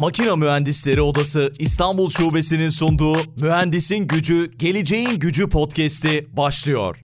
Makina Mühendisleri Odası İstanbul Şubesi'nin sunduğu Mühendisin Gücü, Geleceğin Gücü podcast'i başlıyor.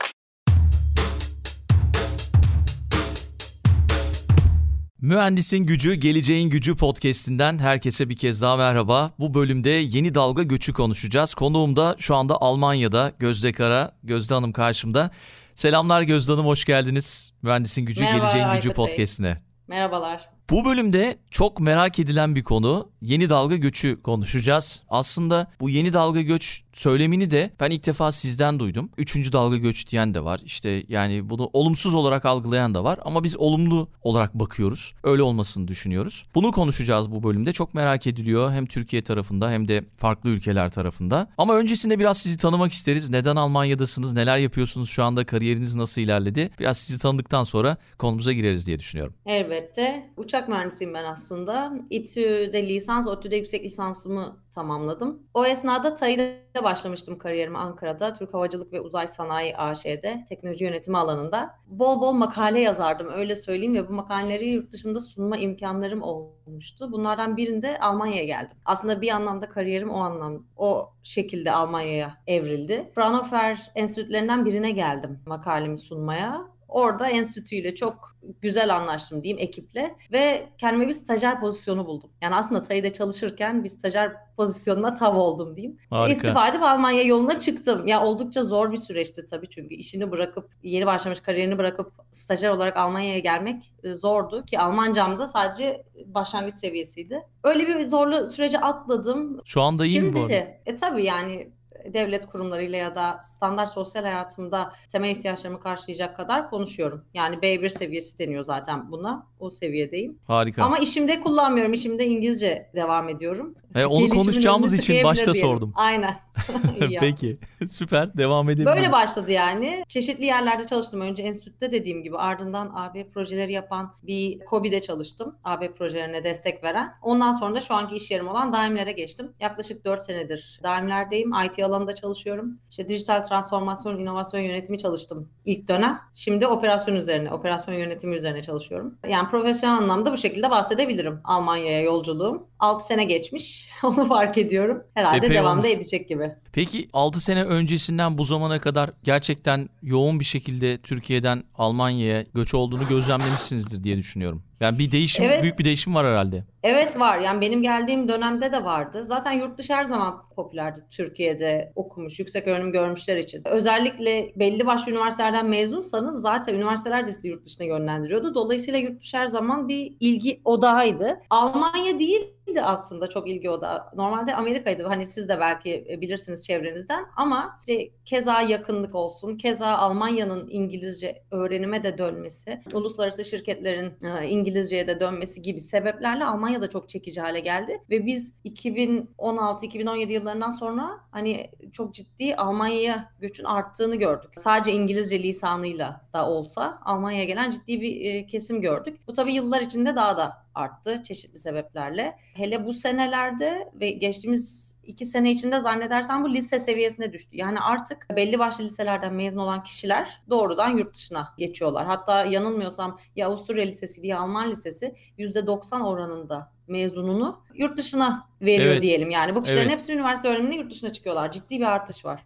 Mühendisin Gücü, Geleceğin Gücü podcast'inden herkese bir kez daha merhaba. Bu bölümde yeni dalga göçü konuşacağız. Konuğum da şu anda Almanya'da Gözde Kara. Gözde Hanım karşımda. Selamlar Gözde Hanım, hoş geldiniz. Mühendisin Gücü, Merhaba, Geleceğin Gücü Aykut podcast'ine. Merhabalar. Bu bölümde çok merak edilen bir konu yeni dalga göçü konuşacağız. Aslında bu yeni dalga göç söylemini de ben ilk defa sizden duydum. Üçüncü dalga göç diyen de var. İşte yani bunu olumsuz olarak algılayan da var. Ama biz olumlu olarak bakıyoruz. Öyle olmasını düşünüyoruz. Bunu konuşacağız bu bölümde. Çok merak ediliyor hem Türkiye tarafında hem de farklı ülkeler tarafında. Ama öncesinde biraz sizi tanımak isteriz. Neden Almanya'dasınız? Neler yapıyorsunuz şu anda? Kariyeriniz nasıl ilerledi? Biraz sizi tanıdıktan sonra konumuza gireriz diye düşünüyorum. Elbette. Uçak mühendisiyim ben aslında. İTÜ'de lisans, ODTÜ'de yüksek lisansımı tamamladım. O esnada TAİ'de başlamıştım kariyerime Ankara'da. Türk Havacılık ve Uzay Sanayi AŞ'de teknoloji yönetimi alanında. Bol bol makale yazardım öyle söyleyeyim ve bu makaleleri yurt dışında sunma imkanlarım olmuştu. Bunlardan birinde Almanya'ya geldim. Aslında bir anlamda kariyerim o anlam o şekilde Almanya'ya evrildi. Fraunhofer enstitülerinden birine geldim makalemi sunmaya. Orada enstitüyle çok güzel anlaştım diyeyim ekiple ve kendime bir stajyer pozisyonu buldum. Yani aslında TAİ'de çalışırken bir stajyer pozisyonuna tav oldum diyeyim. Harika. İstifa edip Almanya yoluna çıktım. Ya oldukça zor bir süreçti tabii çünkü işini bırakıp yeni başlamış kariyerini bırakıp stajyer olarak Almanya'ya gelmek e, zordu ki Almancam da sadece başlangıç seviyesiydi. Öyle bir zorlu süreci atladım. Şu anda iyi mi bu Şimdi arada? e, tabii yani devlet kurumlarıyla ya da standart sosyal hayatımda temel ihtiyaçlarımı karşılayacak kadar konuşuyorum. Yani B1 seviyesi deniyor zaten buna. O seviyedeyim. Harika. Ama işimde kullanmıyorum. İşimde İngilizce devam ediyorum. He, onu Gelişimin konuşacağımız için başta diyelim. sordum. Aynen. Peki. Süper. Devam edebiliriz. Böyle başladı yani. Çeşitli yerlerde çalıştım. Önce enstitüde dediğim gibi ardından AB projeleri yapan bir KOBİ'de çalıştım. AB projelerine destek veren. Ondan sonra da şu anki iş yerim olan Daimler'e geçtim. Yaklaşık 4 senedir Daimler'deyim. IT alanında çalışıyorum. İşte dijital transformasyon, inovasyon yönetimi çalıştım ilk dönem. Şimdi operasyon üzerine, operasyon yönetimi üzerine çalışıyorum. Yani profesyonel anlamda bu şekilde bahsedebilirim. Almanya'ya yolculuğum. 6 sene geçmiş. Onu fark ediyorum. Herhalde Epey devam da olmuş. edecek gibi. Peki 6 sene öncesinden bu zamana kadar gerçekten yoğun bir şekilde Türkiye'den Almanya'ya göç olduğunu gözlemlemişsinizdir diye düşünüyorum. Yani bir değişim, Evet. büyük bir değişim var herhalde. Evet var. Yani benim geldiğim dönemde de vardı. Zaten yurt dışı her zaman popülerdi Türkiye'de okumuş, yüksek öğrenim görmüşler için. Özellikle belli başlı üniversitelerden mezunsanız zaten üniversiteler de sizi yurt dışına yönlendiriyordu. Dolayısıyla yurt dışı her zaman bir ilgi odağıydı. Almanya değildi aslında çok ilgi odağı. Normalde Amerika'ydı. Hani siz de belki bilirsiniz çevrenizden ama işte keza yakınlık olsun, keza Almanya'nın İngilizce öğrenime de dönmesi, uluslararası şirketlerin e, İngilizceye de dönmesi gibi sebeplerle Almanya da çok çekici hale geldi. Ve biz 2016-2017 yıllarından sonra hani çok ciddi Almanya'ya göçün arttığını gördük. Sadece İngilizce lisanıyla da olsa Almanya'ya gelen ciddi bir e, kesim gördük. Bu tabii yıllar içinde daha da arttı çeşitli sebeplerle. Hele bu senelerde ve geçtiğimiz iki sene içinde zannedersem bu lise seviyesine düştü. Yani artık belli başlı liselerden mezun olan kişiler doğrudan yurt dışına geçiyorlar. Hatta yanılmıyorsam ya Avusturya Lisesi ya Alman Lisesi %90 oranında mezununu yurt dışına veriyor Evet. diyelim. Yani bu kişilerin Evet. hepsi üniversite öğreniminde yurt dışına çıkıyorlar. Ciddi bir artış var.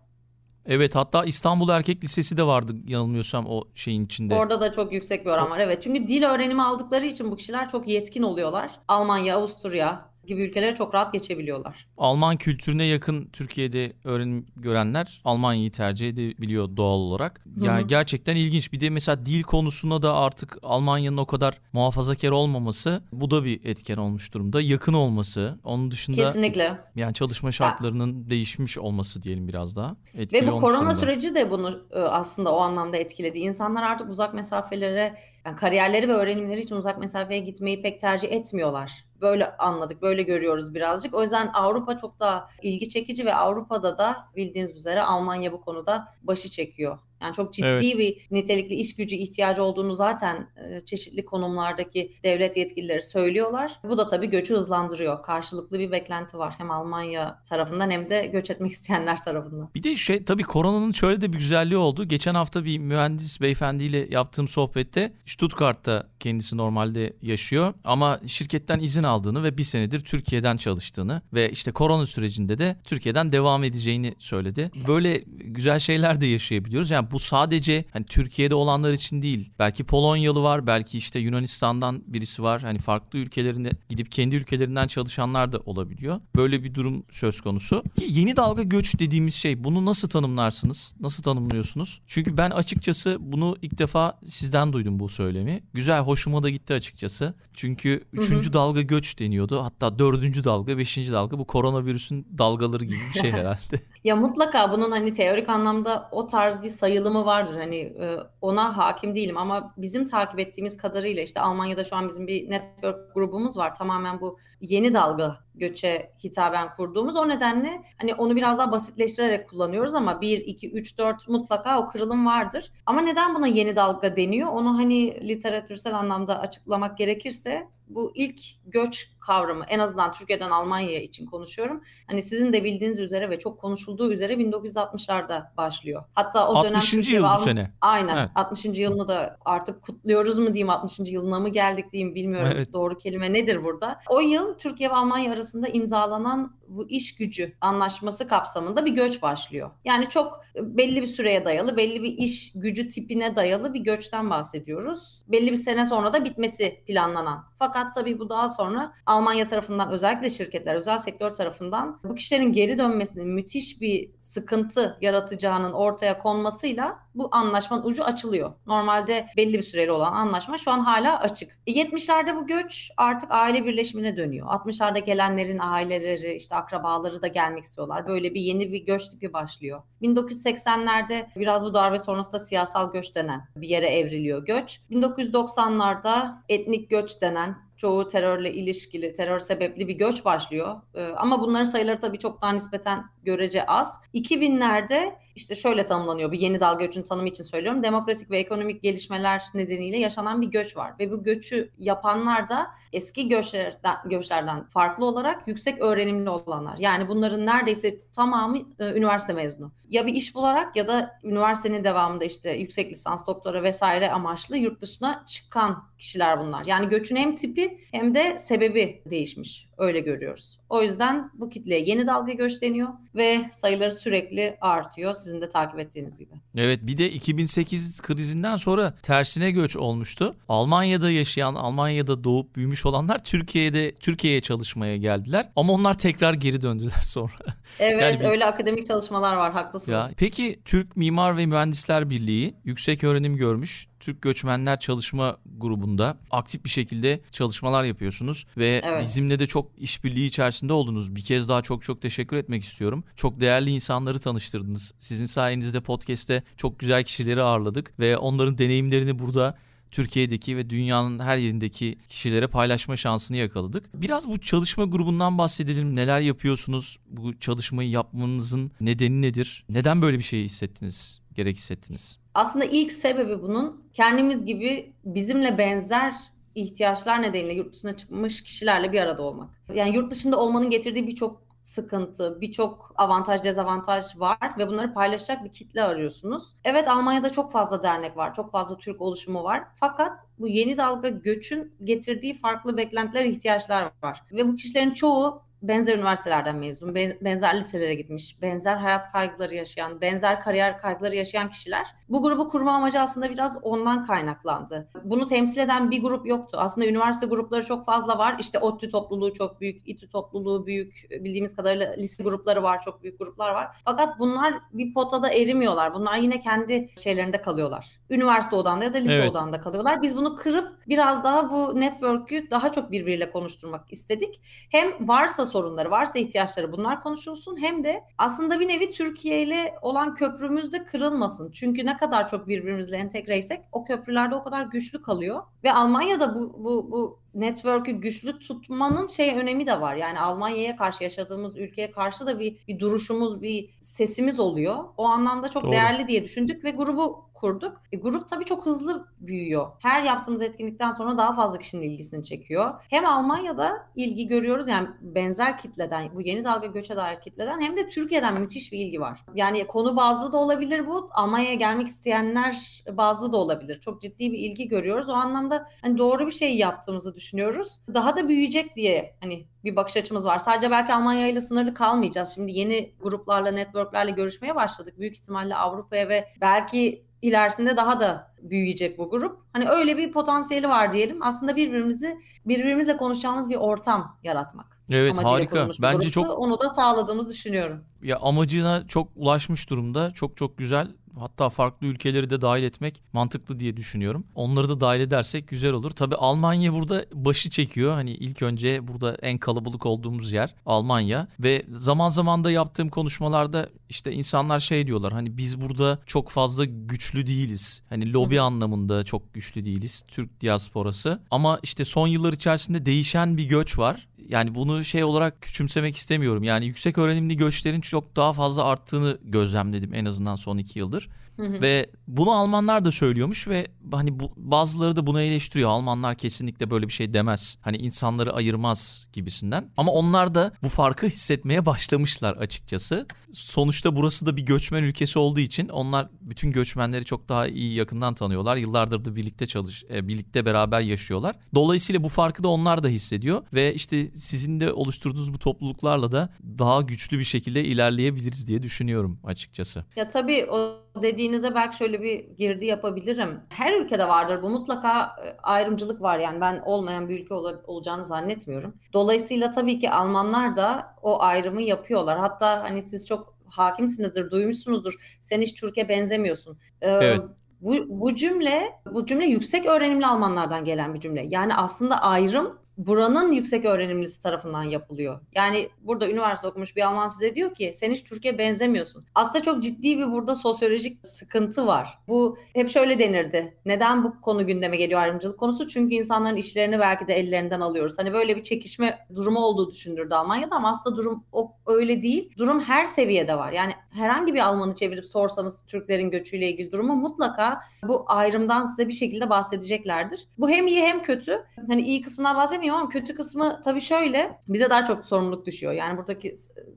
Evet hatta İstanbul Erkek Lisesi de vardı yanılmıyorsam o şeyin içinde. Orada da çok yüksek bir oran var. Evet. Çünkü dil öğrenimi aldıkları için bu kişiler çok yetkin oluyorlar. Almanya, Avusturya gibi ülkelere çok rahat geçebiliyorlar. Alman kültürüne yakın Türkiye'de öğrenim görenler Almanya'yı tercih edebiliyor doğal olarak. Yani Hı hı. gerçekten ilginç. Bir de mesela dil konusunda da artık Almanya'nın o kadar muhafazakar olmaması bu da bir etken olmuş durumda. Yakın olması, onun dışında Kesinlikle. yani çalışma şartlarının değişmiş olması diyelim biraz daha. Etkili Ve bu korona durumda. süreci de bunu e, aslında o anlamda etkiledi. İnsanlar artık uzak mesafelere, yani kariyerleri ve öğrenimleri için uzak mesafeye gitmeyi pek tercih etmiyorlar. Böyle anladık, böyle görüyoruz birazcık. O yüzden Avrupa çok daha ilgi çekici ve Avrupa'da da bildiğiniz üzere Almanya bu konuda başı çekiyor Yani çok ciddi evet. bir nitelikli iş gücü ihtiyacı olduğunu zaten e, çeşitli konumlardaki devlet yetkilileri söylüyorlar. Bu da tabii göçü hızlandırıyor. Karşılıklı bir beklenti var hem Almanya tarafından hem de göç etmek isteyenler tarafından. Bir de şey tabii koronanın şöyle de bir güzelliği oldu. Geçen hafta bir mühendis beyefendiyle yaptığım sohbette Stuttgart'ta kendisi normalde yaşıyor ama şirketten izin aldığını ve bir senedir Türkiye'den çalıştığını ve işte korona sürecinde de Türkiye'den devam edeceğini söyledi. Böyle güzel şeyler de yaşayabiliyoruz. Yani bu sadece hani Türkiye'de olanlar için değil. Belki Polonyalı var, belki işte Yunanistan'dan birisi var. Hani farklı ülkelerinde gidip kendi ülkelerinden çalışanlar da olabiliyor. Böyle bir durum söz konusu. Yeni dalga göç dediğimiz şey bunu nasıl tanımlarsınız? Nasıl tanımlıyorsunuz? Çünkü ben açıkçası bunu ilk defa sizden duydum bu söylemi. Güzel, hoşuma da gitti açıkçası. Çünkü üçüncü dalga göç deniyordu. Hatta dördüncü dalga, beşinci dalga bu koronavirüsün dalgaları gibi bir şey herhalde. Ya mutlaka bunun hani teorik anlamda o tarz bir sayılımı vardır. Hani e, ona hakim değilim ama bizim takip ettiğimiz kadarıyla işte Almanya'da şu an bizim bir network grubumuz var. Tamamen bu yeni dalga göçe hitaben kurduğumuz. O nedenle hani onu biraz daha basitleştirerek kullanıyoruz ama 1, 2, 3, 4 mutlaka o kırılım vardır. Ama neden buna yeni dalga deniyor? Onu hani literatürsel anlamda açıklamak gerekirse bu ilk göç kavramı en azından Türkiye'den Almanya için konuşuyorum. Hani sizin de bildiğiniz üzere ve çok konuşulduğu üzere 1960'larda başlıyor. Hatta o 60. dönem yıl bu sene. Aynen. Evet. 60. yılını da artık kutluyoruz mu diyeyim 60. yılına mı geldik diyeyim bilmiyorum. Evet. Doğru kelime nedir burada? O yıl Türkiye ve Almanya arasında imzalanan bu iş gücü anlaşması kapsamında bir göç başlıyor. Yani çok belli bir süreye dayalı, belli bir iş gücü tipine dayalı bir göçten bahsediyoruz. Belli bir sene sonra da bitmesi planlanan. Fakat tabii bu daha sonra Almanya tarafından özellikle şirketler, özel sektör tarafından bu kişilerin geri dönmesinin müthiş bir sıkıntı yaratacağının ortaya konmasıyla bu anlaşmanın ucu açılıyor. Normalde belli bir süreli olan anlaşma şu an hala açık. E 70'lerde bu göç artık aile birleşimine dönüyor. 60'larda gelenlerin aileleri, işte akrabaları da gelmek istiyorlar. Böyle bir yeni bir göç tipi başlıyor. 1980'lerde biraz bu darbe sonrasında siyasal göç denen bir yere evriliyor göç. 1990'larda etnik göç denen çoğu terörle ilişkili, terör sebepli bir göç başlıyor. Ee, ama bunların sayıları tabii çok daha nispeten görece az. 2000'lerde işte şöyle tanımlanıyor. Bir yeni dalga göçün tanımı için söylüyorum. Demokratik ve ekonomik gelişmeler nedeniyle yaşanan bir göç var. Ve bu göçü yapanlar da eski göçlerden, göçlerden farklı olarak yüksek öğrenimli olanlar. Yani bunların neredeyse tamamı e, üniversite mezunu. Ya bir iş bularak ya da üniversitenin devamında işte yüksek lisans, doktora vesaire amaçlı yurt dışına çıkan kişiler bunlar. Yani göçün hem tipi hem de sebebi değişmiş. Öyle görüyoruz. O yüzden bu kitleye yeni dalga göç deniyor ve sayıları sürekli artıyor sizin de takip ettiğiniz gibi. Evet bir de 2008 krizinden sonra tersine göç olmuştu. Almanya'da yaşayan, Almanya'da doğup büyümüş olanlar Türkiye'de Türkiye'ye çalışmaya geldiler ama onlar tekrar geri döndüler sonra. Evet yani bir... öyle akademik çalışmalar var haklısınız. Ya, peki Türk Mimar ve Mühendisler Birliği yüksek öğrenim görmüş Türk Göçmenler Çalışma Grubu'nda aktif bir şekilde çalışmalar yapıyorsunuz ve evet. bizimle de çok işbirliği içerisinde oldunuz. Bir kez daha çok çok teşekkür etmek istiyorum. Çok değerli insanları tanıştırdınız. Sizin sayenizde podcast'te çok güzel kişileri ağırladık ve onların deneyimlerini burada Türkiye'deki ve dünyanın her yerindeki kişilere paylaşma şansını yakaladık. Biraz bu çalışma grubundan bahsedelim. Neler yapıyorsunuz? Bu çalışmayı yapmanızın nedeni nedir? Neden böyle bir şey hissettiniz? Gerek hissettiniz? Aslında ilk sebebi bunun kendimiz gibi bizimle benzer ihtiyaçlar nedeniyle yurt dışına çıkmış kişilerle bir arada olmak. Yani yurt dışında olmanın getirdiği birçok sıkıntı, birçok avantaj, dezavantaj var ve bunları paylaşacak bir kitle arıyorsunuz. Evet Almanya'da çok fazla dernek var, çok fazla Türk oluşumu var. Fakat bu yeni dalga göçün getirdiği farklı beklentiler, ihtiyaçlar var. Ve bu kişilerin çoğu benzer üniversitelerden mezun, benzer liselere gitmiş, benzer hayat kaygıları yaşayan, benzer kariyer kaygıları yaşayan kişiler. Bu grubu kurma amacı aslında biraz ondan kaynaklandı. Bunu temsil eden bir grup yoktu. Aslında üniversite grupları çok fazla var. İşte ODTÜ topluluğu çok büyük, İTÜ topluluğu büyük, bildiğimiz kadarıyla lise grupları var, çok büyük gruplar var. Fakat bunlar bir potada erimiyorlar. Bunlar yine kendi şeylerinde kalıyorlar. Üniversite odanda ya da lise evet. odanda kalıyorlar. Biz bunu kırıp biraz daha bu network'ü daha çok birbiriyle konuşturmak istedik. Hem varsa sorunları, varsa ihtiyaçları bunlar konuşulsun hem de aslında bir nevi Türkiye ile olan köprümüz de kırılmasın. Çünkü ne kadar çok birbirimizle entegreysek o köprülerde o kadar güçlü kalıyor. Ve Almanya'da bu, bu, bu network'ü güçlü tutmanın şey önemi de var. Yani Almanya'ya karşı yaşadığımız ülkeye karşı da bir, bir duruşumuz, bir sesimiz oluyor. O anlamda çok Doğru. değerli diye düşündük ve grubu kurduk. E, grup tabii çok hızlı büyüyor. Her yaptığımız etkinlikten sonra daha fazla kişinin ilgisini çekiyor. Hem Almanya'da ilgi görüyoruz yani benzer kitleden, bu yeni dalga göçe dair kitleden hem de Türkiye'den müthiş bir ilgi var. Yani konu bazlı da olabilir bu. Almanya'ya gelmek isteyenler bazlı da olabilir. Çok ciddi bir ilgi görüyoruz. O anlamda hani doğru bir şey yaptığımızı düşünüyoruz. Daha da büyüyecek diye hani bir bakış açımız var. Sadece belki Almanya ile sınırlı kalmayacağız. Şimdi yeni gruplarla, networklerle görüşmeye başladık. Büyük ihtimalle Avrupa'ya ve belki ilerisinde daha da büyüyecek bu grup. Hani öyle bir potansiyeli var diyelim. Aslında birbirimizi birbirimizle konuşacağımız bir ortam yaratmak. Evet harika. Bence gruptu. çok onu da sağladığımızı düşünüyorum. Ya amacına çok ulaşmış durumda. Çok çok güzel hatta farklı ülkeleri de dahil etmek mantıklı diye düşünüyorum. Onları da dahil edersek güzel olur. Tabi Almanya burada başı çekiyor. Hani ilk önce burada en kalabalık olduğumuz yer Almanya ve zaman zaman da yaptığım konuşmalarda işte insanlar şey diyorlar hani biz burada çok fazla güçlü değiliz. Hani lobi Hı. anlamında çok güçlü değiliz Türk diasporası. Ama işte son yıllar içerisinde değişen bir göç var yani bunu şey olarak küçümsemek istemiyorum. Yani yüksek öğrenimli göçlerin çok daha fazla arttığını gözlemledim en azından son iki yıldır. Hı hı. Ve bunu Almanlar da söylüyormuş ve hani bu, bazıları da bunu eleştiriyor. Almanlar kesinlikle böyle bir şey demez. Hani insanları ayırmaz gibisinden. Ama onlar da bu farkı hissetmeye başlamışlar açıkçası. Sonuçta burası da bir göçmen ülkesi olduğu için onlar bütün göçmenleri çok daha iyi yakından tanıyorlar. Yıllardır da birlikte çalış, e, birlikte beraber yaşıyorlar. Dolayısıyla bu farkı da onlar da hissediyor ve işte sizin de oluşturduğunuz bu topluluklarla da daha güçlü bir şekilde ilerleyebiliriz diye düşünüyorum açıkçası. Ya tabii o dediğinize belki şöyle bir girdi yapabilirim. Her ülkede vardır. Bu mutlaka e, ayrımcılık var. Yani ben olmayan bir ülke ol- olacağını zannetmiyorum. Dolayısıyla tabii ki Almanlar da o ayrımı yapıyorlar. Hatta hani siz çok hakimsinizdir, duymuşsunuzdur. Sen hiç Türkiye benzemiyorsun. Ee, evet. Bu, bu cümle bu cümle yüksek öğrenimli Almanlardan gelen bir cümle. Yani aslında ayrım buranın yüksek öğrenimlisi tarafından yapılıyor. Yani burada üniversite okumuş bir Alman size diyor ki sen hiç Türkiye benzemiyorsun. Aslında çok ciddi bir burada sosyolojik sıkıntı var. Bu hep şöyle denirdi. Neden bu konu gündeme geliyor ayrımcılık konusu? Çünkü insanların işlerini belki de ellerinden alıyoruz. Hani böyle bir çekişme durumu olduğu düşündürdü Almanya'da ama aslında durum o, öyle değil. Durum her seviyede var. Yani herhangi bir Almanı çevirip sorsanız Türklerin göçüyle ilgili durumu mutlaka bu ayrımdan size bir şekilde bahsedeceklerdir. Bu hem iyi hem kötü. Hani iyi kısmından bahsetmeyeyim ama kötü kısmı tabii şöyle bize daha çok sorumluluk düşüyor. Yani buradaki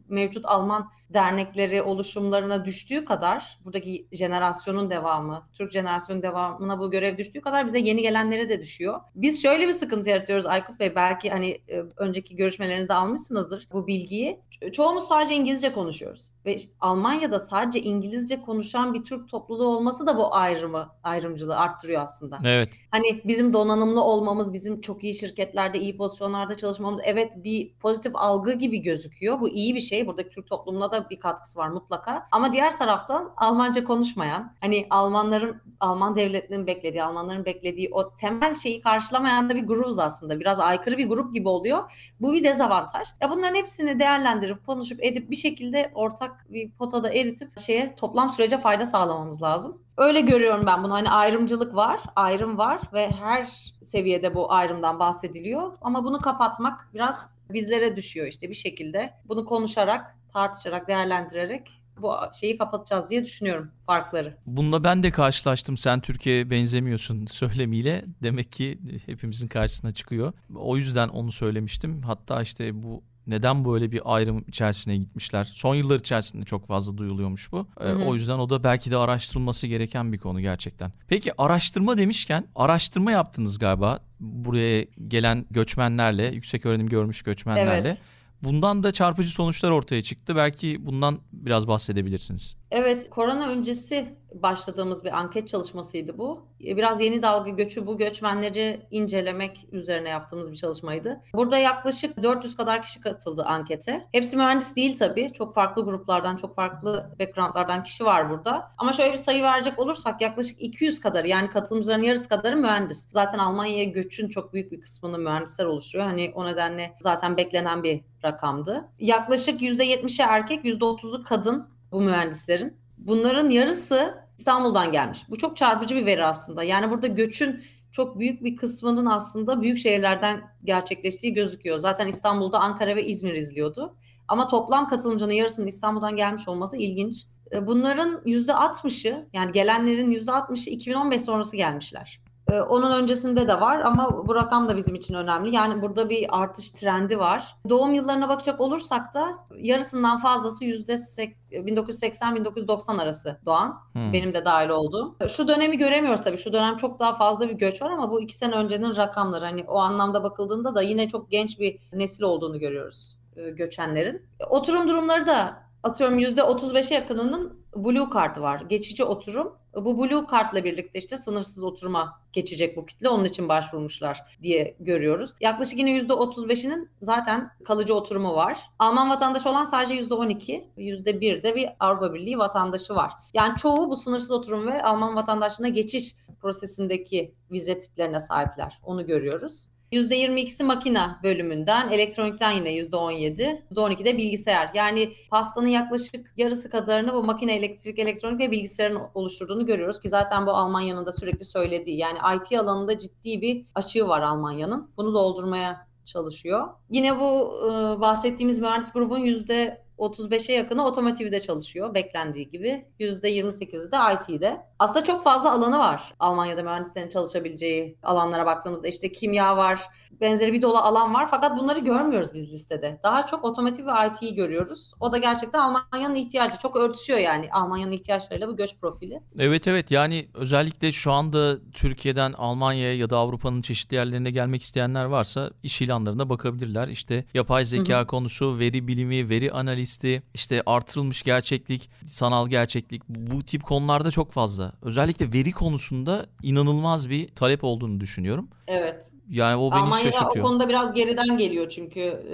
mevcut Alman dernekleri oluşumlarına düştüğü kadar buradaki jenerasyonun devamı, Türk jenerasyonun devamına bu görev düştüğü kadar bize yeni gelenlere de düşüyor. Biz şöyle bir sıkıntı yaratıyoruz Aykut Bey. Belki hani e, önceki görüşmelerinizde almışsınızdır bu bilgiyi. Çoğumuz sadece İngilizce konuşuyoruz ve Almanya'da sadece İngilizce konuşan bir Türk topluluğu olması da bu ayrımı, ayrımcılığı arttırıyor aslında. Evet. Hani bizim donanımlı olmamız, bizim çok iyi şirketlerde, iyi pozisyonlarda çalışmamız evet bir pozitif algı gibi gözüküyor. Bu iyi bir şey. Buradaki Türk toplumuna da bir katkısı var mutlaka. Ama diğer taraftan Almanca konuşmayan, hani Almanların, Alman devletinin beklediği, Almanların beklediği o temel şeyi karşılamayan da bir grubuz aslında. Biraz aykırı bir grup gibi oluyor. Bu bir dezavantaj. Ya bunların hepsini değerlendirip, konuşup, edip bir şekilde ortak bir potada eritip şeye toplam sürece fayda sağlamamız lazım. Öyle görüyorum ben bunu. Hani ayrımcılık var, ayrım var ve her seviyede bu ayrımdan bahsediliyor. Ama bunu kapatmak biraz bizlere düşüyor işte bir şekilde. Bunu konuşarak, tartışarak, değerlendirerek bu şeyi kapatacağız diye düşünüyorum farkları. Bununla ben de karşılaştım. Sen Türkiye'ye benzemiyorsun söylemiyle. Demek ki hepimizin karşısına çıkıyor. O yüzden onu söylemiştim. Hatta işte bu neden böyle bir ayrım içerisine gitmişler? Son yıllar içerisinde çok fazla duyuluyormuş bu. Ee, hı hı. O yüzden o da belki de araştırılması gereken bir konu gerçekten. Peki araştırma demişken araştırma yaptınız galiba buraya gelen göçmenlerle, yüksek öğrenim görmüş göçmenlerle. Evet. Bundan da çarpıcı sonuçlar ortaya çıktı. Belki bundan biraz bahsedebilirsiniz. Evet, korona öncesi başladığımız bir anket çalışmasıydı bu. Biraz yeni dalga göçü bu göçmenleri incelemek üzerine yaptığımız bir çalışmaydı. Burada yaklaşık 400 kadar kişi katıldı ankete. Hepsi mühendis değil tabii. Çok farklı gruplardan, çok farklı backgroundlardan kişi var burada. Ama şöyle bir sayı verecek olursak yaklaşık 200 kadar yani katılımcıların yarısı kadarı mühendis. Zaten Almanya'ya göçün çok büyük bir kısmını mühendisler oluşturuyor. Hani o nedenle zaten beklenen bir rakamdı. Yaklaşık %70'i erkek, %30'u kadın bu mühendislerin. Bunların yarısı İstanbul'dan gelmiş. Bu çok çarpıcı bir veri aslında. Yani burada göçün çok büyük bir kısmının aslında büyük şehirlerden gerçekleştiği gözüküyor. Zaten İstanbul'da Ankara ve İzmir izliyordu. Ama toplam katılımcının yarısının İstanbul'dan gelmiş olması ilginç. E, bunların %60'ı yani gelenlerin %60'ı 2015 sonrası gelmişler. E, onun öncesinde de var ama bu rakam da bizim için önemli. Yani burada bir artış trendi var. Doğum yıllarına bakacak olursak da yarısından fazlası %1980-1990 arası doğan. Hmm. Benim de dahil olduğum. Şu dönemi göremiyoruz tabii. Şu dönem çok daha fazla bir göç var ama bu iki sene öncenin rakamları. Hani o anlamda bakıldığında da yine çok genç bir nesil olduğunu görüyoruz e, göçenlerin. Oturum durumları da atıyorum %35'e yakınının Blue kartı var. Geçici oturum. Bu Blue kartla birlikte işte sınırsız oturuma geçecek bu kitle. Onun için başvurmuşlar diye görüyoruz. Yaklaşık yine %35'inin zaten kalıcı oturumu var. Alman vatandaşı olan sadece %12, %1 de bir Avrupa Birliği vatandaşı var. Yani çoğu bu sınırsız oturum ve Alman vatandaşlığına geçiş prosesindeki vize tiplerine sahipler. Onu görüyoruz. %22'si makina bölümünden, elektronikten yine %17, %12 bilgisayar. Yani pastanın yaklaşık yarısı kadarını bu makine, elektrik, elektronik ve bilgisayarın oluşturduğunu görüyoruz ki zaten bu Almanya'nın da sürekli söylediği. Yani IT alanında ciddi bir açığı var Almanya'nın. Bunu doldurmaya çalışıyor. Yine bu bahsettiğimiz mühendis grubun yüzde 35'e yakını otomotivde çalışıyor beklendiği gibi. %28'i de IT'de. Aslında çok fazla alanı var Almanya'da mühendislerin çalışabileceği alanlara baktığımızda. işte kimya var, benzeri bir dolu alan var fakat bunları görmüyoruz biz listede. Daha çok otomotiv ve IT'yi görüyoruz. O da gerçekten Almanya'nın ihtiyacı. Çok örtüşüyor yani Almanya'nın ihtiyaçlarıyla bu göç profili. Evet evet yani özellikle şu anda Türkiye'den Almanya'ya ya da Avrupa'nın çeşitli yerlerine gelmek isteyenler varsa iş ilanlarına bakabilirler. İşte yapay zeka Hı-hı. konusu, veri bilimi, veri analisti, işte artırılmış gerçeklik, sanal gerçeklik bu tip konularda çok fazla. Özellikle veri konusunda inanılmaz bir talep olduğunu düşünüyorum. Evet. Yani o beni Almanya şaşırtıyor. o konuda biraz geriden geliyor çünkü e,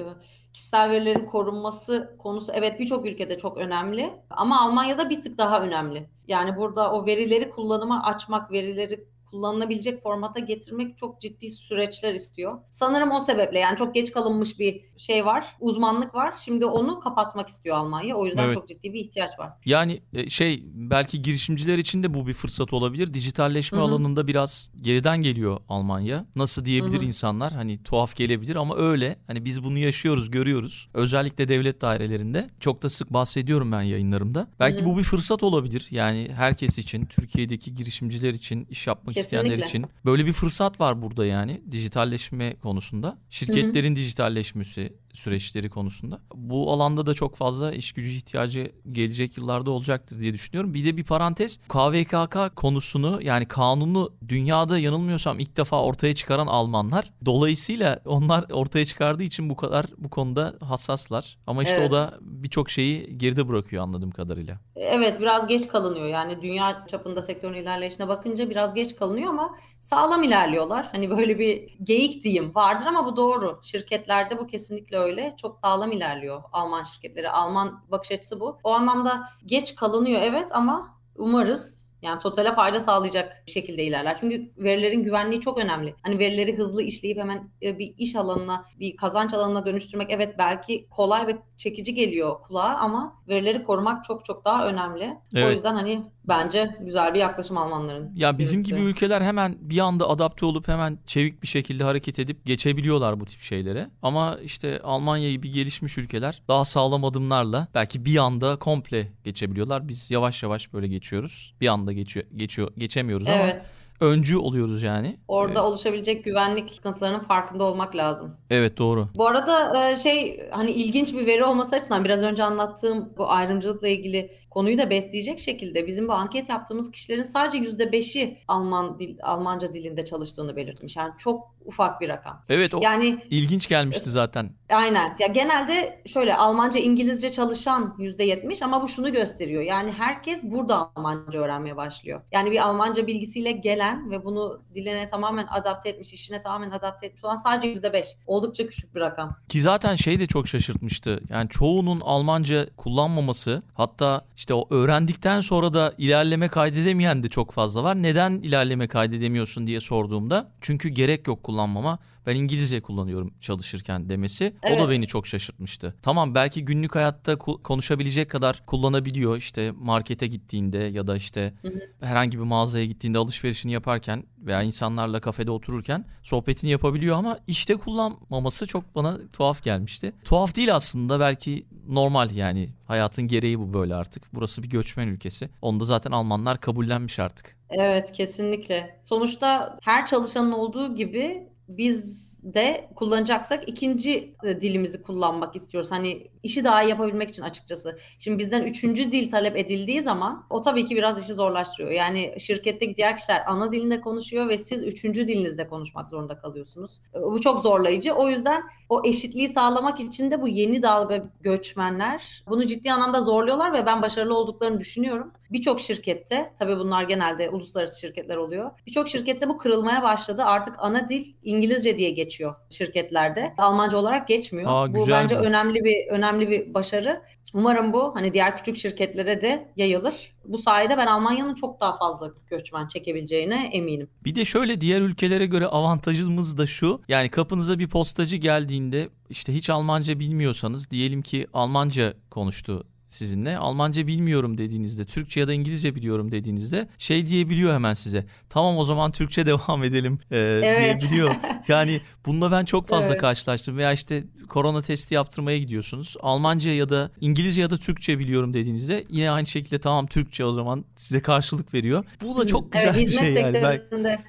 kişisel verilerin korunması konusu evet birçok ülkede çok önemli ama Almanya'da bir tık daha önemli. Yani burada o verileri kullanıma açmak, verileri kullanılabilecek formata getirmek çok ciddi süreçler istiyor. Sanırım o sebeple yani çok geç kalınmış bir şey var, uzmanlık var. Şimdi onu kapatmak istiyor Almanya. O yüzden evet. çok ciddi bir ihtiyaç var. Yani e, şey belki girişimciler için de bu bir fırsat olabilir. Dijitalleşme Hı-hı. alanında biraz geriden geliyor Almanya. Nasıl diyebilir Hı-hı. insanlar? Hani tuhaf gelebilir ama öyle. Hani biz bunu yaşıyoruz, görüyoruz. Özellikle devlet dairelerinde. Çok da sık bahsediyorum ben yayınlarımda. Belki Hı-hı. bu bir fırsat olabilir. Yani herkes için, Türkiye'deki girişimciler için, iş yapmak. İsteyenler için. Böyle bir fırsat var burada yani dijitalleşme konusunda. Şirketlerin Hı-hı. dijitalleşmesi, süreçleri konusunda. Bu alanda da çok fazla iş gücü ihtiyacı gelecek yıllarda olacaktır diye düşünüyorum. Bir de bir parantez KVKK konusunu yani kanunu dünyada yanılmıyorsam ilk defa ortaya çıkaran Almanlar. Dolayısıyla onlar ortaya çıkardığı için bu kadar bu konuda hassaslar. Ama işte evet. o da birçok şeyi geride bırakıyor anladığım kadarıyla. Evet biraz geç kalınıyor yani dünya çapında sektörün ilerleyişine bakınca biraz geç kalınıyor ama sağlam ilerliyorlar. Hani böyle bir geyik diyeyim vardır ama bu doğru. Şirketlerde bu kesinlikle öyle. Çok sağlam ilerliyor Alman şirketleri. Alman bakış açısı bu. O anlamda geç kalınıyor evet ama umarız yani totale fayda sağlayacak şekilde ilerler. Çünkü verilerin güvenliği çok önemli. Hani verileri hızlı işleyip hemen e, bir iş alanına, bir kazanç alanına dönüştürmek evet belki kolay ve çekici geliyor kulağa ama verileri korumak çok çok daha önemli. Evet. O yüzden hani bence güzel bir yaklaşım Almanların. Ya bizim gibi ülkeler hemen bir anda adapte olup hemen çevik bir şekilde hareket edip geçebiliyorlar bu tip şeylere. Ama işte Almanya gibi gelişmiş ülkeler daha sağlam adımlarla belki bir anda komple geçebiliyorlar. Biz yavaş yavaş böyle geçiyoruz. Bir anda geçiyor geçiyor geçemiyoruz evet. ama öncü oluyoruz yani. Orada evet. oluşabilecek güvenlik sıkıntılarının farkında olmak lazım. Evet doğru. Bu arada e, şey hani ilginç bir veri olması açısından biraz önce anlattığım bu ayrımcılıkla ilgili konuyu da besleyecek şekilde bizim bu anket yaptığımız kişilerin sadece yüzde beşi Alman dil, Almanca dilinde çalıştığını belirtmiş. Yani çok ufak bir rakam. Evet o yani ilginç gelmişti zaten. Aynen. Ya genelde şöyle Almanca, İngilizce çalışan yüzde yetmiş ama bu şunu gösteriyor. Yani herkes burada Almanca öğrenmeye başlıyor. Yani bir Almanca bilgisiyle gelen ve bunu diline tamamen adapte etmiş, işine tamamen adapte etmiş olan sadece yüzde beş. Oldukça küçük bir rakam. Ki zaten şey de çok şaşırtmıştı. Yani çoğunun Almanca kullanmaması hatta işte o öğrendikten sonra da ilerleme kaydedemeyen de çok fazla var. Neden ilerleme kaydedemiyorsun diye sorduğumda çünkü gerek yok kullanmama ben İngilizce kullanıyorum çalışırken demesi evet. o da beni çok şaşırtmıştı. Tamam belki günlük hayatta konuşabilecek kadar kullanabiliyor işte markete gittiğinde ya da işte hı hı. herhangi bir mağazaya gittiğinde alışverişini yaparken veya insanlarla kafede otururken sohbetini yapabiliyor ama işte kullanmaması çok bana tuhaf gelmişti. Tuhaf değil aslında belki normal yani hayatın gereği bu böyle artık. Burası bir göçmen ülkesi. Onu da zaten Almanlar kabullenmiş artık. Evet kesinlikle. Sonuçta her çalışanın olduğu gibi biz de kullanacaksak ikinci e, dilimizi kullanmak istiyoruz. Hani işi daha iyi yapabilmek için açıkçası. Şimdi bizden üçüncü dil talep edildiği zaman o tabii ki biraz işi zorlaştırıyor. Yani şirketteki diğer kişiler ana dilinde konuşuyor ve siz üçüncü dilinizde konuşmak zorunda kalıyorsunuz. E, bu çok zorlayıcı. O yüzden o eşitliği sağlamak için de bu yeni dalga göçmenler bunu ciddi anlamda zorluyorlar ve ben başarılı olduklarını düşünüyorum. Birçok şirkette, tabii bunlar genelde uluslararası şirketler oluyor. Birçok şirkette bu kırılmaya başladı. Artık ana dil İngilizce diye geçiyor şirketlerde. Almanca olarak geçmiyor. Aa, bu bence bu. önemli bir önemli bir başarı. Umarım bu hani diğer küçük şirketlere de yayılır. Bu sayede ben Almanya'nın çok daha fazla göçmen çekebileceğine eminim. Bir de şöyle diğer ülkelere göre avantajımız da şu. Yani kapınıza bir postacı geldiğinde işte hiç Almanca bilmiyorsanız diyelim ki Almanca konuştu sizinle. Almanca bilmiyorum dediğinizde, Türkçe ya da İngilizce biliyorum dediğinizde şey diyebiliyor hemen size. Tamam o zaman Türkçe devam edelim e, evet. diyebiliyor. Yani bununla ben çok fazla evet. karşılaştım. Veya işte korona testi yaptırmaya gidiyorsunuz. Almanca ya da İngilizce ya da Türkçe biliyorum dediğinizde yine aynı şekilde tamam Türkçe o zaman size karşılık veriyor. Bu da çok güzel evet, bir şey yani. Belki,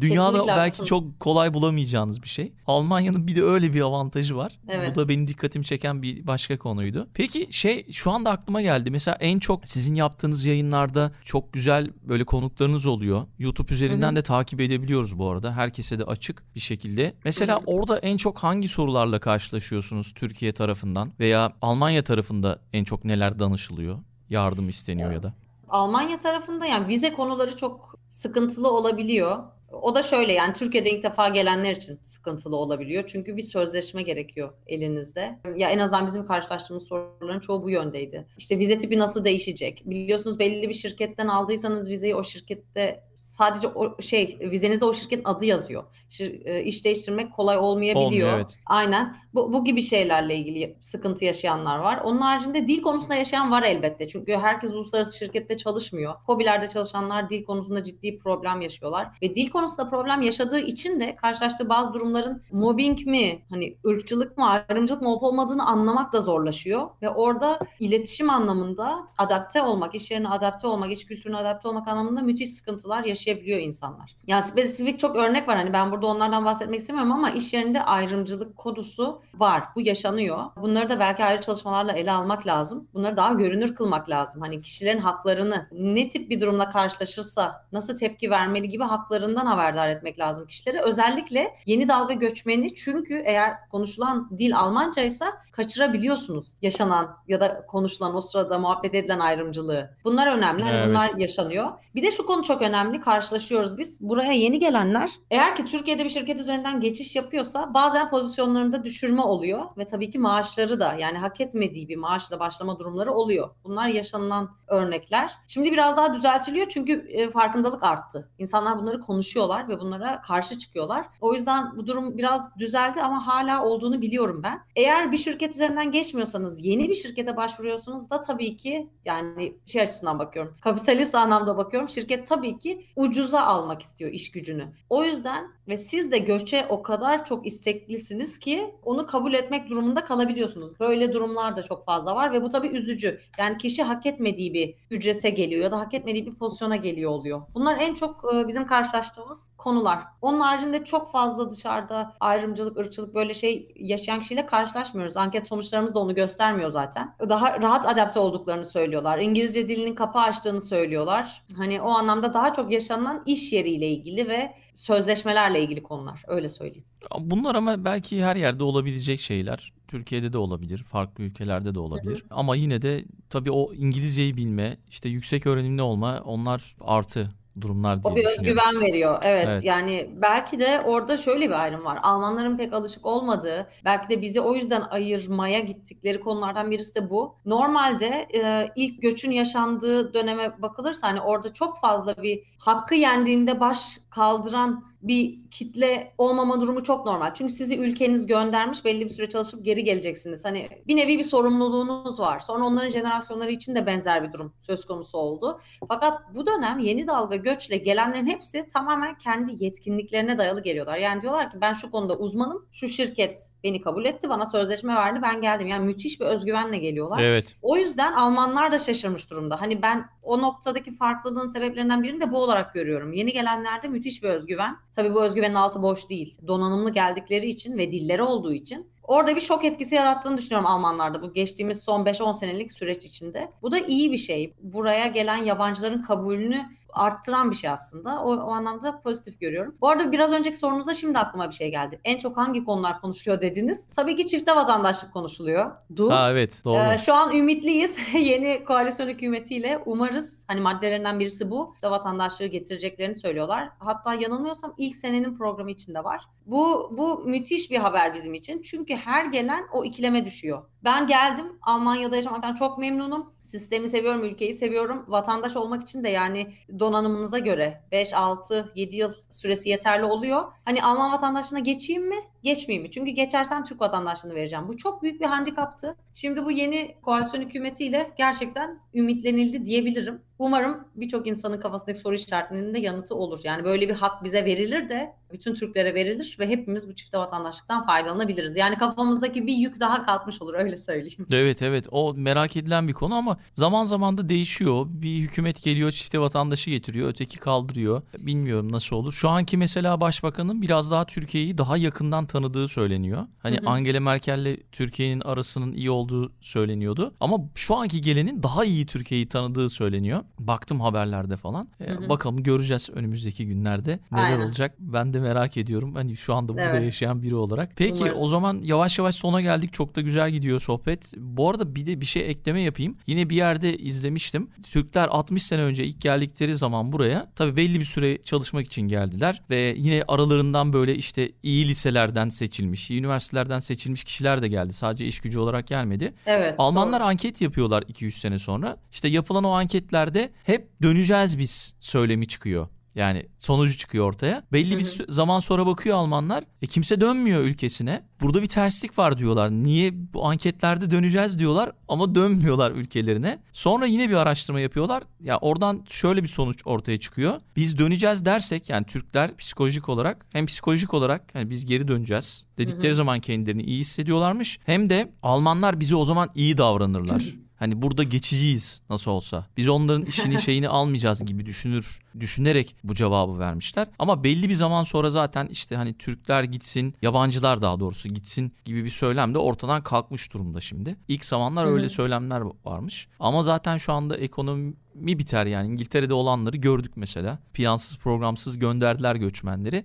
Dünyada Kesinlikle belki haklısınız. çok kolay bulamayacağınız bir şey. Almanya'nın bir de öyle bir avantajı var. Evet. Bu da benim dikkatimi çeken bir başka konuydu. Peki şey şu anda aklıma geldi. Mesela en çok sizin yaptığınız yayınlarda çok güzel böyle konuklarınız oluyor. YouTube üzerinden Hı-hı. de takip edebiliyoruz bu arada. Herkese de açık bir şekilde. Mesela Hı-hı. orada en çok hangi sorularla karşılaşıyorsunuz Türkiye tarafından veya Almanya tarafında en çok neler danışılıyor? Yardım isteniyor evet. ya da. Almanya tarafında yani vize konuları çok sıkıntılı olabiliyor. O da şöyle yani Türkiye'de ilk defa gelenler için sıkıntılı olabiliyor. Çünkü bir sözleşme gerekiyor elinizde. Ya en azından bizim karşılaştığımız soruların çoğu bu yöndeydi. İşte vize tipi nasıl değişecek? Biliyorsunuz belli bir şirketten aldıysanız vizeyi o şirkette sadece o şey vizenizde o şirketin adı yazıyor. Şir, e, iş değiştirmek kolay olmayabiliyor. Olmuyor, evet. Aynen. Bu, bu gibi şeylerle ilgili sıkıntı yaşayanlar var. Onun haricinde dil konusunda yaşayan var elbette. Çünkü herkes uluslararası şirkette çalışmıyor. Hobilerde çalışanlar dil konusunda ciddi problem yaşıyorlar. Ve dil konusunda problem yaşadığı için de karşılaştığı bazı durumların mobbing mi, hani ırkçılık mı, ayrımcılık mı olup olmadığını anlamak da zorlaşıyor. Ve orada iletişim anlamında adapte olmak, iş yerine adapte olmak, iş kültürüne adapte olmak anlamında müthiş sıkıntılar yaşayabiliyor insanlar. Yani spesifik çok örnek var. Hani ben burada onlardan bahsetmek istemiyorum ama iş yerinde ayrımcılık kodusu var. Bu yaşanıyor. Bunları da belki ayrı çalışmalarla ele almak lazım. Bunları daha görünür kılmak lazım. Hani kişilerin haklarını ne tip bir durumla karşılaşırsa nasıl tepki vermeli gibi haklarından haberdar etmek lazım kişileri. Özellikle yeni dalga göçmeni çünkü eğer konuşulan dil Almanca ise kaçırabiliyorsunuz yaşanan ya da konuşulan o sırada muhabbet edilen ayrımcılığı. Bunlar önemli. Hani evet. bunlar yaşanıyor. Bir de şu konu çok önemli karşılaşıyoruz biz. Buraya yeni gelenler eğer ki Türkiye'de bir şirket üzerinden geçiş yapıyorsa bazen pozisyonlarında düşürme oluyor ve tabii ki maaşları da yani hak etmediği bir maaşla başlama durumları oluyor. Bunlar yaşanılan örnekler. Şimdi biraz daha düzeltiliyor çünkü e, farkındalık arttı. İnsanlar bunları konuşuyorlar ve bunlara karşı çıkıyorlar. O yüzden bu durum biraz düzeldi ama hala olduğunu biliyorum ben. Eğer bir şirket üzerinden geçmiyorsanız yeni bir şirkete başvuruyorsunuz da tabii ki yani şey açısından bakıyorum. Kapitalist anlamda bakıyorum. Şirket tabii ki ucuza almak istiyor iş gücünü. O yüzden ve siz de göçe o kadar çok isteklisiniz ki onu kabul etmek durumunda kalabiliyorsunuz. Böyle durumlar da çok fazla var ve bu tabii üzücü. Yani kişi hak etmediği bir ücrete geliyor ya da hak etmediği bir pozisyona geliyor oluyor. Bunlar en çok e, bizim karşılaştığımız konular. Onun haricinde çok fazla dışarıda ayrımcılık, ırkçılık böyle şey yaşayan kişiyle karşılaşmıyoruz. Anket sonuçlarımız da onu göstermiyor zaten. Daha rahat adapte olduklarını söylüyorlar. İngilizce dilinin kapı açtığını söylüyorlar. Hani o anlamda daha çok yaşanan iş yeriyle ilgili ve sözleşmelerle ilgili konular öyle söyleyeyim. Bunlar ama belki her yerde olabilecek şeyler. Türkiye'de de olabilir, farklı ülkelerde de olabilir. Hı hı. Ama yine de tabii o İngilizceyi bilme, işte yüksek öğrenimli olma onlar artı durumlar diye o bir özgüven veriyor. Evet, evet yani belki de orada şöyle bir ayrım var. Almanların pek alışık olmadığı, belki de bizi o yüzden ayırmaya gittikleri konulardan birisi de bu. Normalde e, ilk göçün yaşandığı döneme bakılırsa hani orada çok fazla bir hakkı yendiğinde baş kaldıran bir kitle olmama durumu çok normal. Çünkü sizi ülkeniz göndermiş belli bir süre çalışıp geri geleceksiniz. Hani bir nevi bir sorumluluğunuz var. Sonra onların jenerasyonları için de benzer bir durum söz konusu oldu. Fakat bu dönem yeni dalga göçle gelenlerin hepsi tamamen kendi yetkinliklerine dayalı geliyorlar. Yani diyorlar ki ben şu konuda uzmanım. Şu şirket beni kabul etti. Bana sözleşme verdi. Ben geldim. Yani müthiş bir özgüvenle geliyorlar. Evet. O yüzden Almanlar da şaşırmış durumda. Hani ben o noktadaki farklılığın sebeplerinden birini de bu olarak görüyorum. Yeni gelenlerde müthiş bir özgüven. Tabii bu özgüvenin altı boş değil. Donanımlı geldikleri için ve dilleri olduğu için Orada bir şok etkisi yarattığını düşünüyorum Almanlarda bu geçtiğimiz son 5-10 senelik süreç içinde. Bu da iyi bir şey. Buraya gelen yabancıların kabulünü arttıran bir şey aslında. O, o anlamda pozitif görüyorum. Bu arada biraz önceki sorunuza şimdi aklıma bir şey geldi. En çok hangi konular konuşuluyor dediniz? Tabii ki çifte vatandaşlık konuşuluyor. Du. Ha evet doğru. Ee, şu an ümitliyiz. Yeni koalisyon hükümetiyle umarız hani maddelerinden birisi bu. Çifte vatandaşlığı getireceklerini söylüyorlar. Hatta yanılmıyorsam ilk senenin programı içinde var. Bu bu müthiş bir haber bizim için. Çünkü her gelen o ikileme düşüyor. Ben geldim Almanya'da yaşamaktan çok memnunum. Sistemi seviyorum, ülkeyi seviyorum. Vatandaş olmak için de yani donanımınıza göre 5, 6, 7 yıl süresi yeterli oluyor. Hani Alman vatandaşlığına geçeyim mi? Geçmeyeyim mi? Çünkü geçersen Türk vatandaşlığını vereceğim. Bu çok büyük bir handikaptı. Şimdi bu yeni koalisyon hükümetiyle gerçekten ümitlenildi diyebilirim. Umarım birçok insanın kafasındaki soru işaretlerinin de yanıtı olur. Yani böyle bir hak bize verilir de bütün Türklere verilir ve hepimiz bu çifte vatandaşlıktan faydalanabiliriz. Yani kafamızdaki bir yük daha kalkmış olur öyle söyleyeyim. Evet evet o merak edilen bir konu ama zaman zaman da değişiyor. Bir hükümet geliyor çifte vatandaşı getiriyor öteki kaldırıyor. Bilmiyorum nasıl olur. Şu anki mesela başbakanın biraz daha Türkiye'yi daha yakından tanıdığı söyleniyor. Hani hı hı. Angela Merkel'le Türkiye'nin arasının iyi olduğu söyleniyordu. Ama şu anki gelenin daha iyi Türkiye'yi tanıdığı söyleniyor. Baktım haberlerde falan. Ee, hı hı. Bakalım göreceğiz önümüzdeki günlerde neler Aynen. olacak. Ben de merak ediyorum. Hani şu anda burada evet. yaşayan biri olarak. Peki Umarız. o zaman yavaş yavaş sona geldik. Çok da güzel gidiyor sohbet. Bu arada bir de bir şey ekleme yapayım. Yine bir yerde izlemiştim. Türkler 60 sene önce ilk geldikleri zaman buraya tabii belli bir süre çalışmak için geldiler ve yine aralarından böyle işte iyi liselerden seçilmiş, üniversitelerden seçilmiş kişiler de geldi. Sadece iş gücü olarak gelmedi. Evet. Almanlar doğru. anket yapıyorlar 2-3 sene sonra. İşte yapılan o anketlerde hep döneceğiz biz söylemi çıkıyor. Yani sonucu çıkıyor ortaya. Belli bir zaman sonra bakıyor Almanlar. E kimse dönmüyor ülkesine. Burada bir terslik var diyorlar. Niye bu anketlerde döneceğiz diyorlar ama dönmüyorlar ülkelerine. Sonra yine bir araştırma yapıyorlar. Ya oradan şöyle bir sonuç ortaya çıkıyor. Biz döneceğiz dersek yani Türkler psikolojik olarak hem psikolojik olarak yani biz geri döneceğiz dedikleri hı hı. zaman kendilerini iyi hissediyorlarmış. Hem de Almanlar bize o zaman iyi davranırlar. Hani burada geçiciyiz nasıl olsa. Biz onların işini şeyini almayacağız gibi düşünür düşünerek bu cevabı vermişler. Ama belli bir zaman sonra zaten işte hani Türkler gitsin, yabancılar daha doğrusu gitsin gibi bir söylem de ortadan kalkmış durumda şimdi. İlk zamanlar öyle söylemler varmış. Ama zaten şu anda ekonomi mi biter yani İngiltere'de olanları gördük mesela. Plansız programsız gönderdiler göçmenleri.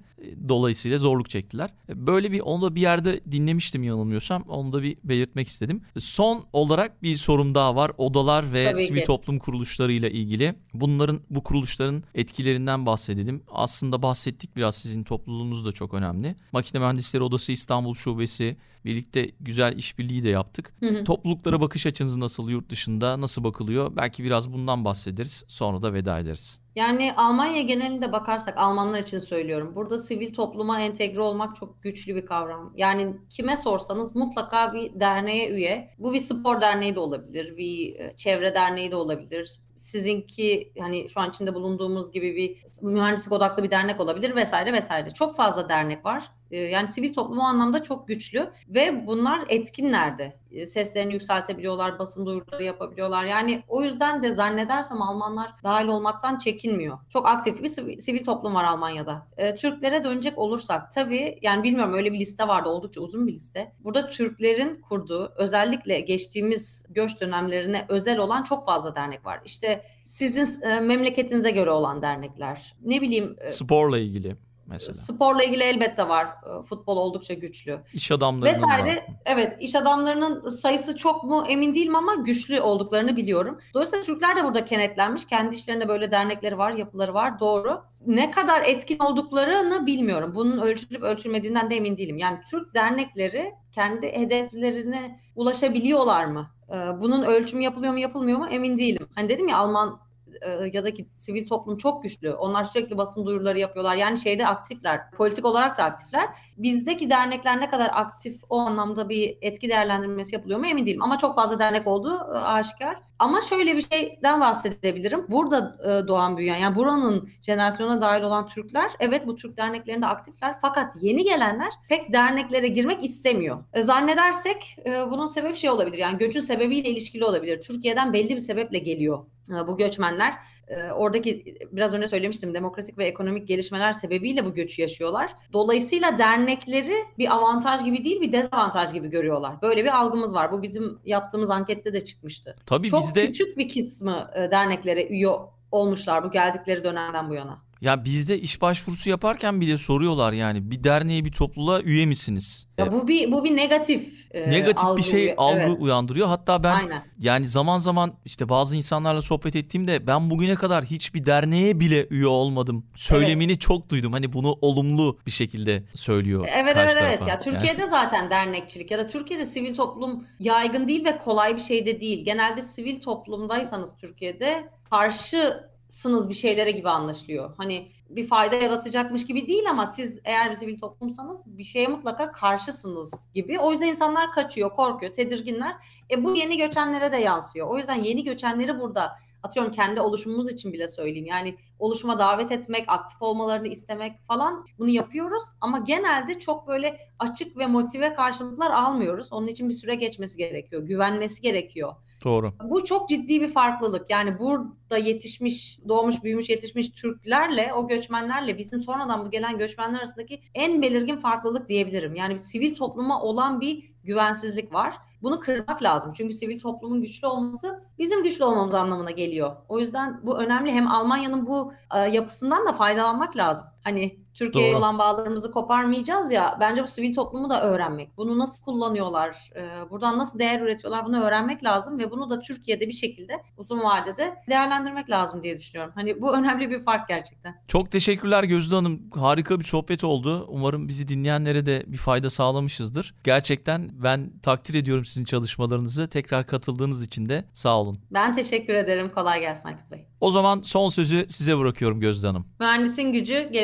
Dolayısıyla zorluk çektiler. Böyle bir onu da bir yerde dinlemiştim yanılmıyorsam. Onu da bir belirtmek istedim. Son olarak bir sorum daha var. Odalar ve Tabii sivil ki. toplum kuruluşlarıyla ilgili. Bunların bu kuruluşların etkilerinden bahsedelim. Aslında bahsettik biraz sizin topluluğunuz da çok önemli. Makine Mühendisleri Odası İstanbul Şubesi birlikte güzel işbirliği de yaptık. Hı hı. Topluluklara bakış açınız nasıl yurt dışında nasıl bakılıyor? Belki biraz bundan bahsederiz sonra da veda ederiz. Yani Almanya genelinde bakarsak Almanlar için söylüyorum. Burada sivil topluma entegre olmak çok güçlü bir kavram. Yani kime sorsanız mutlaka bir derneğe üye. Bu bir spor derneği de olabilir, bir e, çevre derneği de olabilir. Sizinki hani şu an içinde bulunduğumuz gibi bir mühendislik odaklı bir dernek olabilir vesaire vesaire. Çok fazla dernek var. E, yani sivil toplum o anlamda çok güçlü ve bunlar etkinlerde. E, seslerini yükseltebiliyorlar, basın duyuruları yapabiliyorlar. Yani o yüzden de zannedersem Almanlar dahil olmaktan çekinmiyor. Çok aktif bir sivil toplum var Almanya'da. E, Türklere dönecek olursak tabii yani bilmiyorum öyle bir liste vardı oldukça uzun bir liste. Burada Türklerin kurduğu özellikle geçtiğimiz göç dönemlerine özel olan çok fazla dernek var. İşte sizin e, memleketinize göre olan dernekler. Ne bileyim. E, Sporla ilgili mesela. Sporla ilgili elbette var. Ee, futbol oldukça güçlü. İş adamlarının Vesaire. Var. Evet iş adamlarının sayısı çok mu emin değilim ama güçlü olduklarını biliyorum. Dolayısıyla Türkler de burada kenetlenmiş. Kendi işlerinde böyle dernekleri var, yapıları var. Doğru. Ne kadar etkin olduklarını bilmiyorum. Bunun ölçülüp ölçülmediğinden de emin değilim. Yani Türk dernekleri kendi hedeflerine ulaşabiliyorlar mı? Ee, bunun ölçümü yapılıyor mu yapılmıyor mu emin değilim. Hani dedim ya Alman ya da ki sivil toplum çok güçlü. Onlar sürekli basın duyuruları yapıyorlar. Yani şeyde aktifler. Politik olarak da aktifler. Bizdeki dernekler ne kadar aktif o anlamda bir etki değerlendirmesi yapılıyor mu emin değilim. Ama çok fazla dernek olduğu e, aşikar. Ama şöyle bir şeyden bahsedebilirim. Burada e, doğan büyüyen yani buranın jenerasyona dahil olan Türkler evet bu Türk derneklerinde aktifler fakat yeni gelenler pek derneklere girmek istemiyor. E, zannedersek e, bunun sebebi şey olabilir yani göçün sebebiyle ilişkili olabilir. Türkiye'den belli bir sebeple geliyor e, bu göçmenler oradaki biraz önce söylemiştim demokratik ve ekonomik gelişmeler sebebiyle bu göçü yaşıyorlar. Dolayısıyla dernekleri bir avantaj gibi değil bir dezavantaj gibi görüyorlar. Böyle bir algımız var. Bu bizim yaptığımız ankette de çıkmıştı. Tabii Çok bizde küçük bir kısmı e, derneklere üye olmuşlar bu geldikleri dönemden bu yana. Ya bizde iş başvurusu yaparken bile soruyorlar yani bir derneğe bir topluluğa üye misiniz? Ya bu bir bu bir negatif e, negatif algı bir şey algı evet. uyandırıyor. Hatta ben Aynen. yani zaman zaman işte bazı insanlarla sohbet ettiğimde ben bugüne kadar hiçbir derneğe bile üye olmadım. Söylemini çok duydum. Hani bunu olumlu bir şekilde söylüyor Evet karşı evet evet tarafa. ya Yani- Türkiye'de zaten dernekçilik ya da Türkiye'de sivil toplum yaygın değil ve kolay bir şey de değil. Genelde sivil toplumdaysanız Türkiye'de karşısınız bir şeylere gibi anlaşılıyor. Hani bir fayda yaratacakmış gibi değil ama siz eğer bir sivil toplumsanız bir şeye mutlaka karşısınız gibi. O yüzden insanlar kaçıyor, korkuyor, tedirginler. E bu yeni göçenlere de yansıyor. O yüzden yeni göçenleri burada atıyorum kendi oluşumumuz için bile söyleyeyim. Yani oluşuma davet etmek, aktif olmalarını istemek falan bunu yapıyoruz. Ama genelde çok böyle açık ve motive karşılıklar almıyoruz. Onun için bir süre geçmesi gerekiyor. Güvenmesi gerekiyor. Doğru. Bu çok ciddi bir farklılık. Yani burada yetişmiş, doğmuş, büyümüş, yetişmiş Türklerle, o göçmenlerle bizim sonradan bu gelen göçmenler arasındaki en belirgin farklılık diyebilirim. Yani bir sivil topluma olan bir güvensizlik var. Bunu kırmak lazım. Çünkü sivil toplumun güçlü olması bizim güçlü olmamız anlamına geliyor. O yüzden bu önemli. Hem Almanya'nın bu e, yapısından da faydalanmak lazım. Hani Türkiye'ye Doğru. olan bağlarımızı koparmayacağız ya. Bence bu sivil toplumu da öğrenmek. Bunu nasıl kullanıyorlar? e, buradan nasıl değer üretiyorlar? Bunu öğrenmek lazım ve bunu da Türkiye'de bir şekilde uzun vadede değerlendirmek lazım diye düşünüyorum. Hani bu önemli bir fark gerçekten. Çok teşekkürler Gözde Hanım. Harika bir sohbet oldu. Umarım bizi dinleyenlere de bir fayda sağlamışızdır. Gerçekten ben takdir ediyorum sizin çalışmalarınızı. Tekrar katıldığınız için de sağ olun. Ben teşekkür ederim. Kolay gelsin Aykut Bey. O zaman son sözü size bırakıyorum Gözde Hanım. Mühendisin gücü,